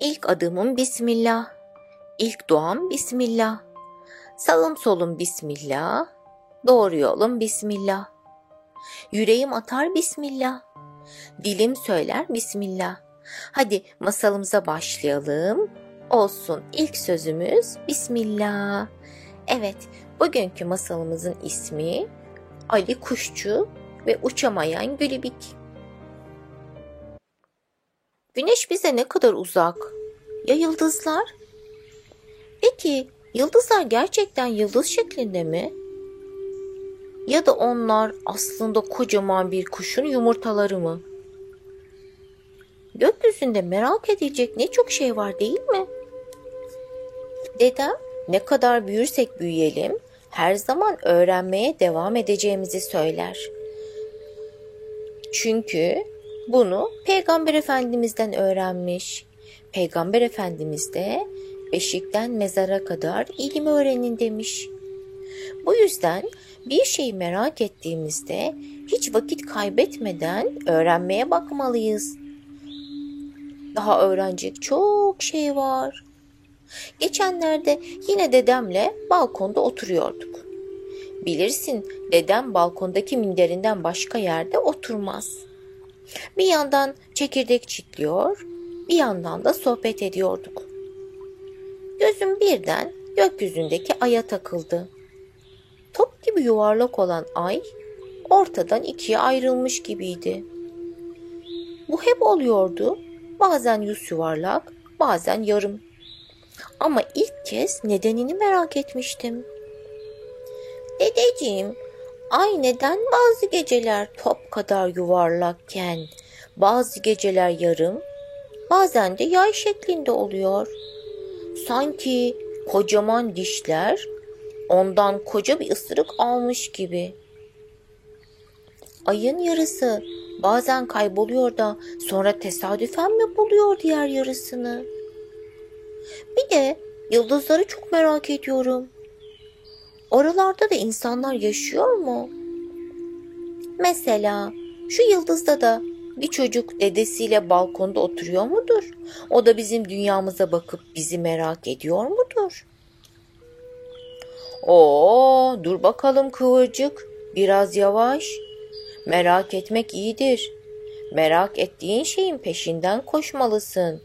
İlk adımım Bismillah. İlk duam Bismillah. Sağım solum Bismillah. Doğru yolum Bismillah. Yüreğim atar Bismillah. Dilim söyler Bismillah. Hadi masalımıza başlayalım. Olsun ilk sözümüz Bismillah. Evet, bugünkü masalımızın ismi Ali Kuşçu ve Uçamayan Gülibik. Güneş bize ne kadar uzak? Ya yıldızlar? Peki yıldızlar gerçekten yıldız şeklinde mi? Ya da onlar aslında kocaman bir kuşun yumurtaları mı? Gökyüzünde merak edilecek ne çok şey var değil mi? Dedem ne kadar büyürsek büyüyelim her zaman öğrenmeye devam edeceğimizi söyler. Çünkü bunu Peygamber Efendimiz'den öğrenmiş. Peygamber Efendimiz de beşikten mezara kadar ilim öğrenin demiş. Bu yüzden bir şeyi merak ettiğimizde hiç vakit kaybetmeden öğrenmeye bakmalıyız. Daha öğrenecek çok şey var. Geçenlerde yine dedemle balkonda oturuyorduk. Bilirsin dedem balkondaki minderinden başka yerde oturmaz. Bir yandan çekirdek çitliyor, bir yandan da sohbet ediyorduk. Gözüm birden gökyüzündeki aya takıldı. Top gibi yuvarlak olan ay ortadan ikiye ayrılmış gibiydi. Bu hep oluyordu. Bazen yüz yuvarlak, bazen yarım. Ama ilk kez nedenini merak etmiştim. Dedeciğim, ay neden bazı geceler top kadar yuvarlakken, bazı geceler yarım, bazen de yay şeklinde oluyor. Sanki kocaman dişler ondan koca bir ısırık almış gibi. Ayın yarısı bazen kayboluyor da sonra tesadüfen mi buluyor diğer yarısını? Bir de yıldızları çok merak ediyorum. Oralarda da insanlar yaşıyor mu? Mesela şu yıldızda da bir çocuk dedesiyle balkonda oturuyor mudur? O da bizim dünyamıza bakıp bizi merak ediyor mudur? Oo, dur bakalım kıvırcık. Biraz yavaş. Merak etmek iyidir. Merak ettiğin şeyin peşinden koşmalısın.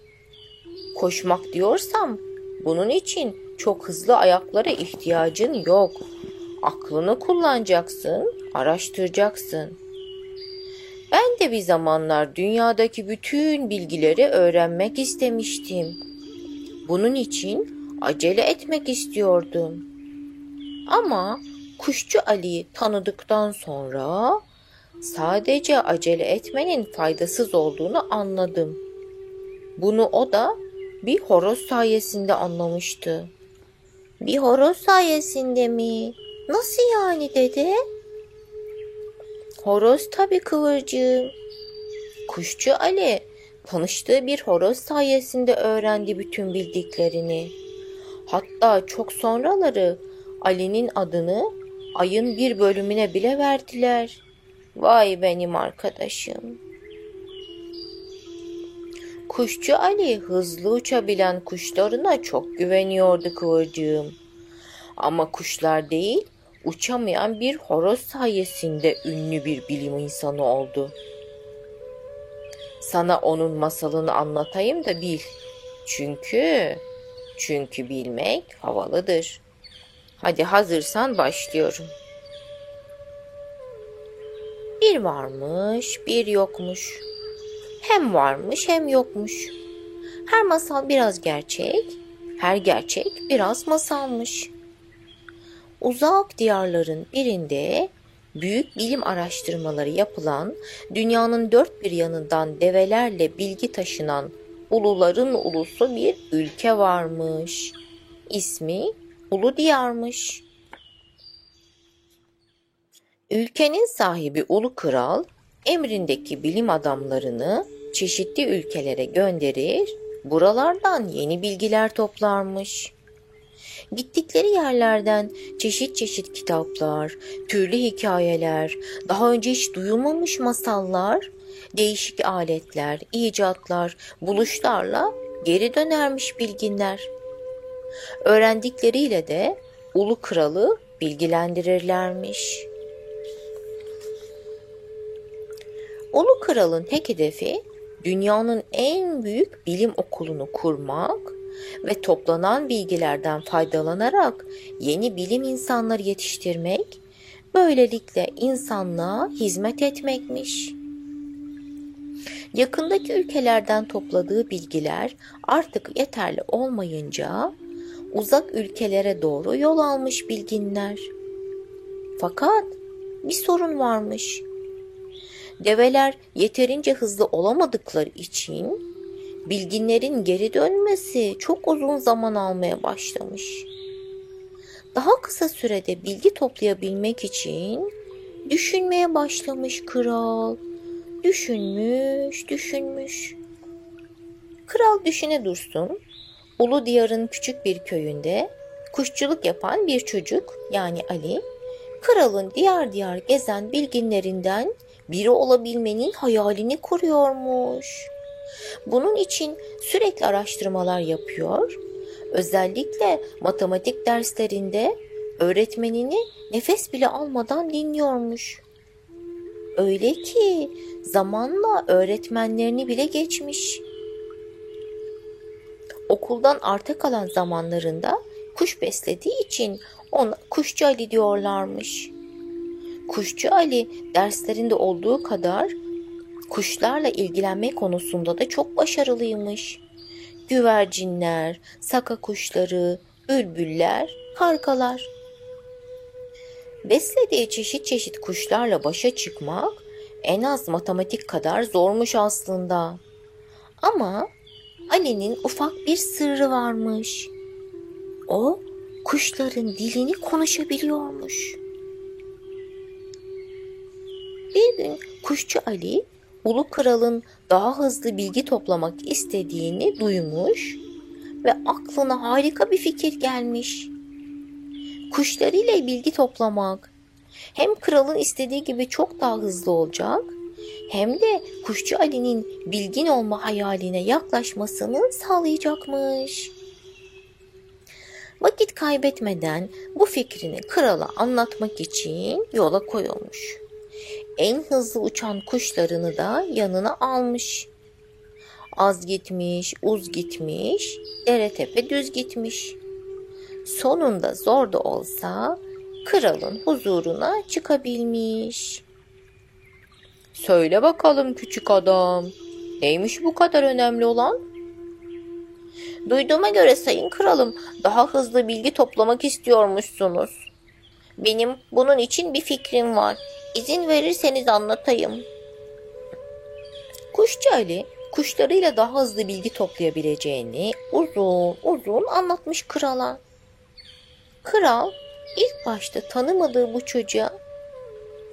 Koşmak diyorsam bunun için çok hızlı ayaklara ihtiyacın yok. Aklını kullanacaksın, araştıracaksın. Ben de bir zamanlar dünyadaki bütün bilgileri öğrenmek istemiştim. Bunun için acele etmek istiyordum. Ama Kuşçu Ali'yi tanıdıktan sonra sadece acele etmenin faydasız olduğunu anladım. Bunu o da bir horoz sayesinde anlamıştı. Bir horoz sayesinde mi? Nasıl yani dede? Horoz tabii kıvırcığım. Kuşçu Ali tanıştığı bir horoz sayesinde öğrendi bütün bildiklerini. Hatta çok sonraları Ali'nin adını ayın bir bölümüne bile verdiler. Vay benim arkadaşım. Kuşçu Ali hızlı uçabilen kuşlarına çok güveniyordu kıvırcığım. Ama kuşlar değil, uçamayan bir horoz sayesinde ünlü bir bilim insanı oldu. Sana onun masalını anlatayım da bil. Çünkü çünkü bilmek havalıdır. Hadi hazırsan başlıyorum. Bir varmış, bir yokmuş. Hem varmış hem yokmuş. Her masal biraz gerçek, her gerçek biraz masalmış. Uzak diyarların birinde büyük bilim araştırmaları yapılan, dünyanın dört bir yanından develerle bilgi taşınan uluların ulusu bir ülke varmış. İsmi Ulu Diyar'mış. Ülkenin sahibi Ulu Kral emrindeki bilim adamlarını çeşitli ülkelere gönderir, buralardan yeni bilgiler toplarmış. Gittikleri yerlerden çeşit çeşit kitaplar, türlü hikayeler, daha önce hiç duyulmamış masallar, değişik aletler, icatlar, buluşlarla geri dönermiş bilginler. Öğrendikleriyle de ulu kralı bilgilendirirlermiş. Ulu kralın tek hedefi dünyanın en büyük bilim okulunu kurmak ve toplanan bilgilerden faydalanarak yeni bilim insanları yetiştirmek, böylelikle insanlığa hizmet etmekmiş. Yakındaki ülkelerden topladığı bilgiler artık yeterli olmayınca uzak ülkelere doğru yol almış bilginler. Fakat bir sorun varmış. Develer yeterince hızlı olamadıkları için bilginlerin geri dönmesi çok uzun zaman almaya başlamış. Daha kısa sürede bilgi toplayabilmek için düşünmeye başlamış kral. Düşünmüş, düşünmüş. Kral düşüne dursun. Ulu diyarın küçük bir köyünde kuşçuluk yapan bir çocuk yani Ali, kralın diyar diyar gezen bilginlerinden biri olabilmenin hayalini kuruyormuş. Bunun için sürekli araştırmalar yapıyor. Özellikle matematik derslerinde öğretmenini nefes bile almadan dinliyormuş. Öyle ki zamanla öğretmenlerini bile geçmiş. Okuldan arta kalan zamanlarında kuş beslediği için ona Kuşçu Ali diyorlarmış. Kuşçu Ali derslerinde olduğu kadar kuşlarla ilgilenme konusunda da çok başarılıymış. Güvercinler, saka kuşları, bülbüller, kargalar. Beslediği çeşit çeşit kuşlarla başa çıkmak en az matematik kadar zormuş aslında. Ama Ali'nin ufak bir sırrı varmış. O kuşların dilini konuşabiliyormuş. Gün kuşçu Ali Ulu Kral'ın daha hızlı bilgi toplamak istediğini duymuş ve aklına harika bir fikir gelmiş. Kuşlarıyla bilgi toplamak hem kralın istediği gibi çok daha hızlı olacak hem de kuşçu Ali'nin bilgin olma hayaline yaklaşmasını sağlayacakmış. Vakit kaybetmeden bu fikrini krala anlatmak için yola koyulmuş en hızlı uçan kuşlarını da yanına almış. Az gitmiş, uz gitmiş, dere tepe düz gitmiş. Sonunda zor da olsa kralın huzuruna çıkabilmiş. Söyle bakalım küçük adam, neymiş bu kadar önemli olan? Duyduğuma göre sayın kralım daha hızlı bilgi toplamak istiyormuşsunuz. Benim bunun için bir fikrim var. İzin verirseniz anlatayım. Kuşçu Ali kuşlarıyla daha hızlı bilgi toplayabileceğini uzun uzun anlatmış krala. Kral ilk başta tanımadığı bu çocuğa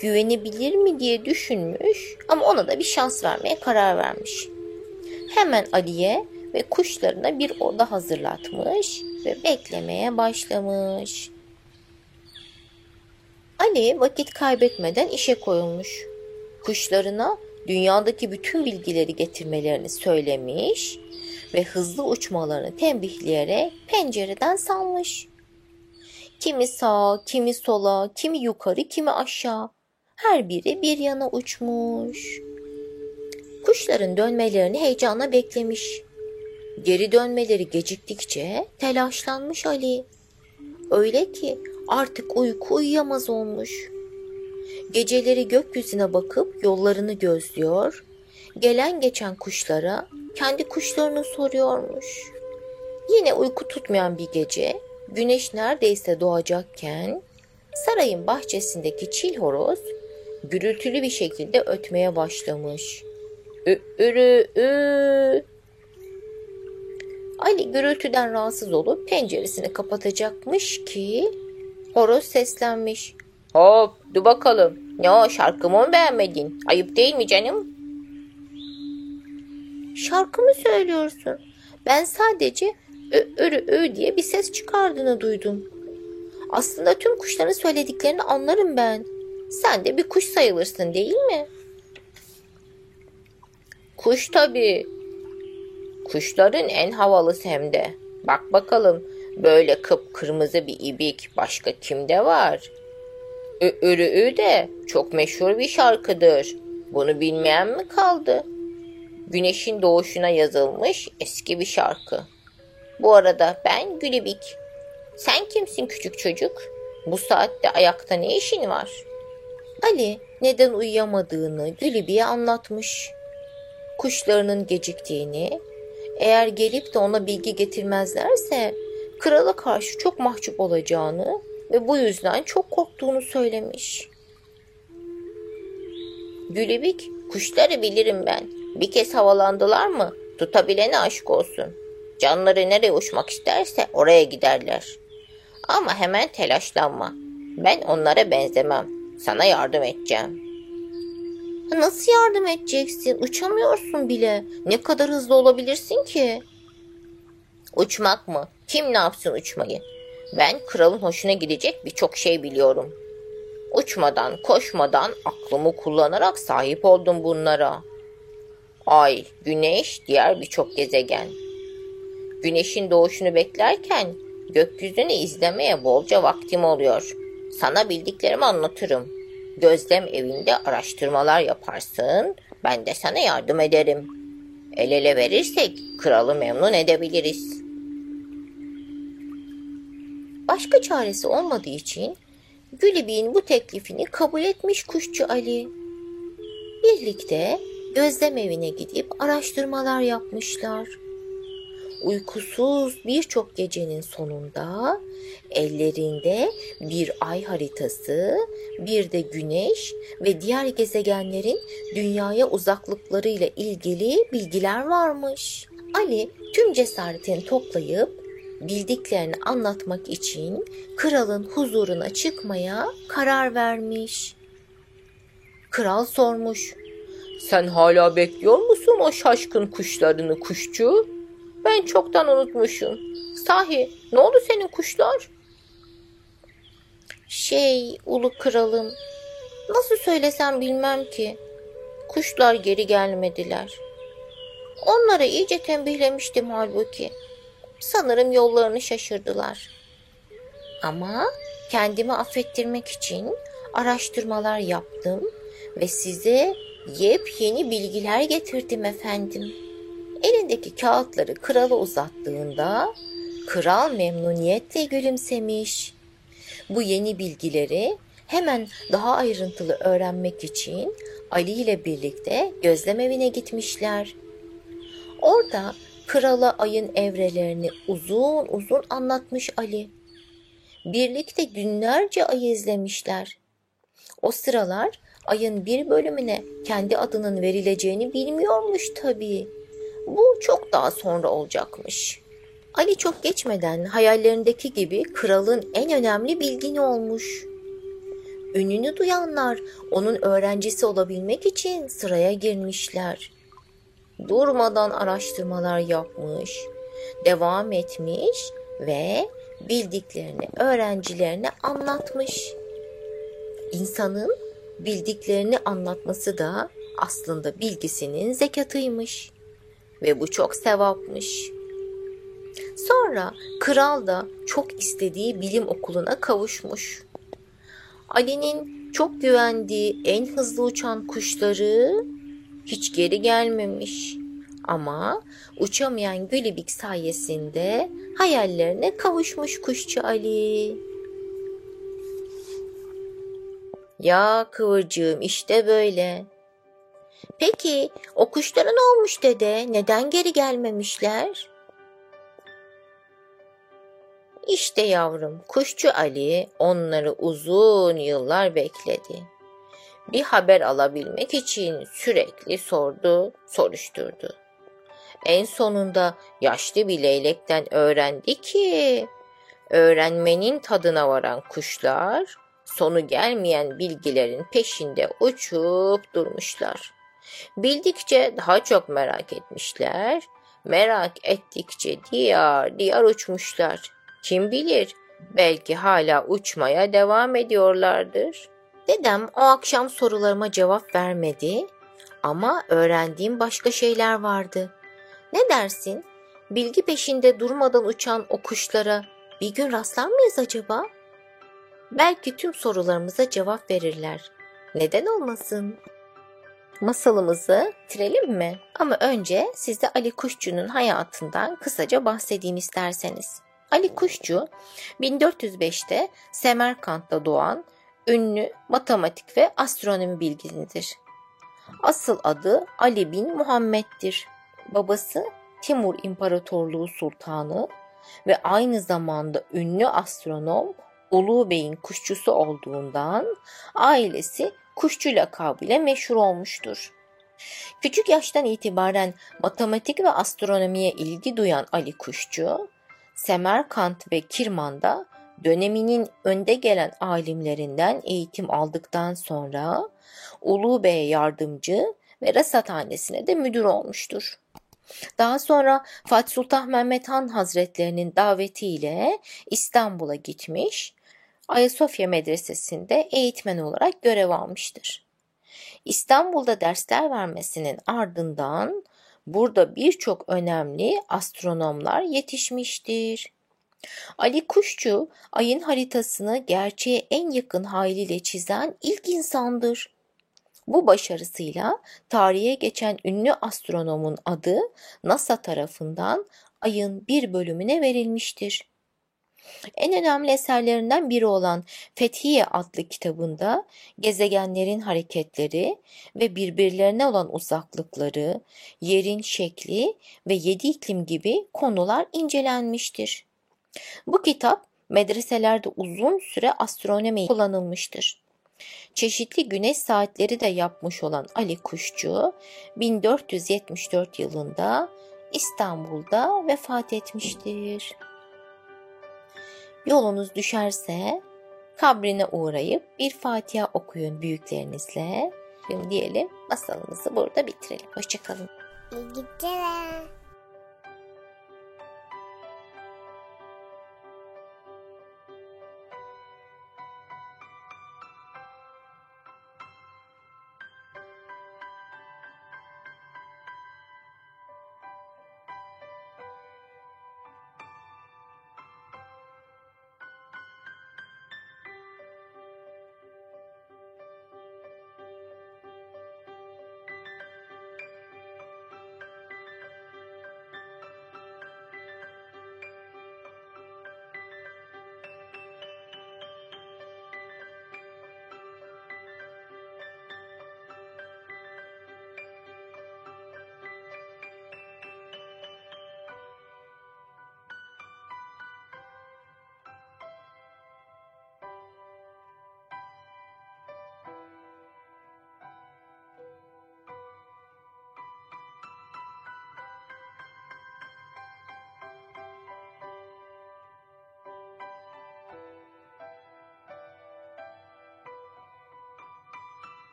güvenebilir mi diye düşünmüş ama ona da bir şans vermeye karar vermiş. Hemen Ali'ye ve kuşlarına bir oda hazırlatmış ve beklemeye başlamış. Ali vakit kaybetmeden işe koyulmuş. Kuşlarına dünyadaki bütün bilgileri getirmelerini söylemiş ve hızlı uçmalarını tembihleyerek pencereden salmış. Kimi sağa, kimi sola, kimi yukarı, kimi aşağı. Her biri bir yana uçmuş. Kuşların dönmelerini heyecanla beklemiş. Geri dönmeleri geciktikçe telaşlanmış Ali. Öyle ki artık uyku uyuyamaz olmuş. Geceleri gökyüzüne bakıp yollarını gözlüyor, gelen geçen kuşlara kendi kuşlarını soruyormuş. Yine uyku tutmayan bir gece, güneş neredeyse doğacakken sarayın bahçesindeki çil horoz gürültülü bir şekilde ötmeye başlamış. Ü, ürü, ü. Ali gürültüden rahatsız olup penceresini kapatacakmış ki Horoz seslenmiş. Hop dur bakalım. Ne o şarkımı mı beğenmedin? Ayıp değil mi canım? Şarkı mı söylüyorsun? Ben sadece ö örü ö diye bir ses çıkardığını duydum. Aslında tüm kuşların söylediklerini anlarım ben. Sen de bir kuş sayılırsın değil mi? Kuş tabii. Kuşların en havalısı hem de. Bak bakalım böyle kıpkırmızı bir ibik başka kimde var? Ürü'ü de çok meşhur bir şarkıdır. Bunu bilmeyen mi kaldı? Güneşin doğuşuna yazılmış eski bir şarkı. Bu arada ben Gülibik. Sen kimsin küçük çocuk? Bu saatte ayakta ne işin var? Ali neden uyuyamadığını Gülibik'e anlatmış. Kuşlarının geciktiğini, eğer gelip de ona bilgi getirmezlerse krala karşı çok mahcup olacağını ve bu yüzden çok korktuğunu söylemiş. Gülibik, kuşları bilirim ben. Bir kez havalandılar mı tutabilene aşk olsun. Canları nereye uçmak isterse oraya giderler. Ama hemen telaşlanma. Ben onlara benzemem. Sana yardım edeceğim. Nasıl yardım edeceksin? Uçamıyorsun bile. Ne kadar hızlı olabilirsin ki? Uçmak mı? Kim ne yapsın uçmayı? Ben kralın hoşuna gidecek birçok şey biliyorum. Uçmadan, koşmadan aklımı kullanarak sahip oldum bunlara. Ay, güneş, diğer birçok gezegen. Güneşin doğuşunu beklerken gökyüzünü izlemeye bolca vaktim oluyor. Sana bildiklerimi anlatırım. Gözlem evinde araştırmalar yaparsın, ben de sana yardım ederim. El ele verirsek kralı memnun edebiliriz. Başka çaresi olmadığı için Gülibik'in bu teklifini kabul etmiş kuşçu Ali. Birlikte gözlem evine gidip araştırmalar yapmışlar. Uykusuz birçok gecenin sonunda ellerinde bir ay haritası, bir de güneş ve diğer gezegenlerin dünyaya uzaklıklarıyla ilgili bilgiler varmış. Ali tüm cesaretini toplayıp bildiklerini anlatmak için kralın huzuruna çıkmaya karar vermiş. Kral sormuş. Sen hala bekliyor musun o şaşkın kuşlarını kuşçu? Ben çoktan unutmuşum. Sahi ne oldu senin kuşlar? Şey ulu kralım nasıl söylesem bilmem ki. Kuşlar geri gelmediler. Onları iyice tembihlemiştim halbuki. Sanırım yollarını şaşırdılar. Ama kendimi affettirmek için araştırmalar yaptım ve size yepyeni bilgiler getirdim efendim. Elindeki kağıtları krala uzattığında kral memnuniyetle gülümsemiş. Bu yeni bilgileri hemen daha ayrıntılı öğrenmek için Ali ile birlikte gözlem evine gitmişler. Orada krala ayın evrelerini uzun uzun anlatmış Ali. Birlikte günlerce ayı izlemişler. O sıralar ayın bir bölümüne kendi adının verileceğini bilmiyormuş tabii. Bu çok daha sonra olacakmış. Ali çok geçmeden hayallerindeki gibi kralın en önemli bilgini olmuş. Ününü duyanlar onun öğrencisi olabilmek için sıraya girmişler durmadan araştırmalar yapmış, devam etmiş ve bildiklerini öğrencilerine anlatmış. İnsanın bildiklerini anlatması da aslında bilgisinin zekatıymış ve bu çok sevapmış. Sonra kral da çok istediği bilim okuluna kavuşmuş. Ali'nin çok güvendiği en hızlı uçan kuşları hiç geri gelmemiş. Ama uçamayan Gülibik sayesinde hayallerine kavuşmuş kuşçu Ali. Ya kıvırcığım işte böyle. Peki o kuşlara ne olmuş dede? Neden geri gelmemişler? İşte yavrum kuşçu Ali onları uzun yıllar bekledi bir haber alabilmek için sürekli sordu, soruşturdu. En sonunda yaşlı bir leylekten öğrendi ki öğrenmenin tadına varan kuşlar sonu gelmeyen bilgilerin peşinde uçup durmuşlar. Bildikçe daha çok merak etmişler, merak ettikçe diğer diğer uçmuşlar. Kim bilir belki hala uçmaya devam ediyorlardır. Dedem o akşam sorularıma cevap vermedi ama öğrendiğim başka şeyler vardı. Ne dersin? Bilgi peşinde durmadan uçan o kuşlara bir gün rastlar mıyız acaba? Belki tüm sorularımıza cevap verirler. Neden olmasın? Masalımızı bitirelim mi? Ama önce size Ali Kuşçu'nun hayatından kısaca bahsedeyim isterseniz. Ali Kuşçu 1405'te Semerkant'ta doğan ünlü matematik ve astronomi bilginidir. Asıl adı Ali bin Muhammed'dir. Babası Timur İmparatorluğu Sultanı ve aynı zamanda ünlü astronom Ulu Bey'in kuşçusu olduğundan ailesi kuşçu lakabıyla meşhur olmuştur. Küçük yaştan itibaren matematik ve astronomiye ilgi duyan Ali Kuşçu, Semerkant ve Kirman'da döneminin önde gelen alimlerinden eğitim aldıktan sonra Ulu Bey'e yardımcı ve rasathanesine de müdür olmuştur. Daha sonra Fatih Sultan Mehmet Han Hazretlerinin davetiyle İstanbul'a gitmiş, Ayasofya Medresesi'nde eğitmen olarak görev almıştır. İstanbul'da dersler vermesinin ardından burada birçok önemli astronomlar yetişmiştir. Ali Kuşçu ayın haritasını gerçeğe en yakın haliyle çizen ilk insandır. Bu başarısıyla tarihe geçen ünlü astronomun adı NASA tarafından ayın bir bölümüne verilmiştir. En önemli eserlerinden biri olan Fethiye adlı kitabında gezegenlerin hareketleri ve birbirlerine olan uzaklıkları, yerin şekli ve yedi iklim gibi konular incelenmiştir. Bu kitap medreselerde uzun süre astronomi kullanılmıştır. Çeşitli güneş saatleri de yapmış olan Ali Kuşçu 1474 yılında İstanbul'da vefat etmiştir. Yolunuz düşerse kabrine uğrayıp bir Fatiha okuyun büyüklerinizle. Şimdi diyelim masalımızı burada bitirelim. Hoşçakalın. İyi geceler.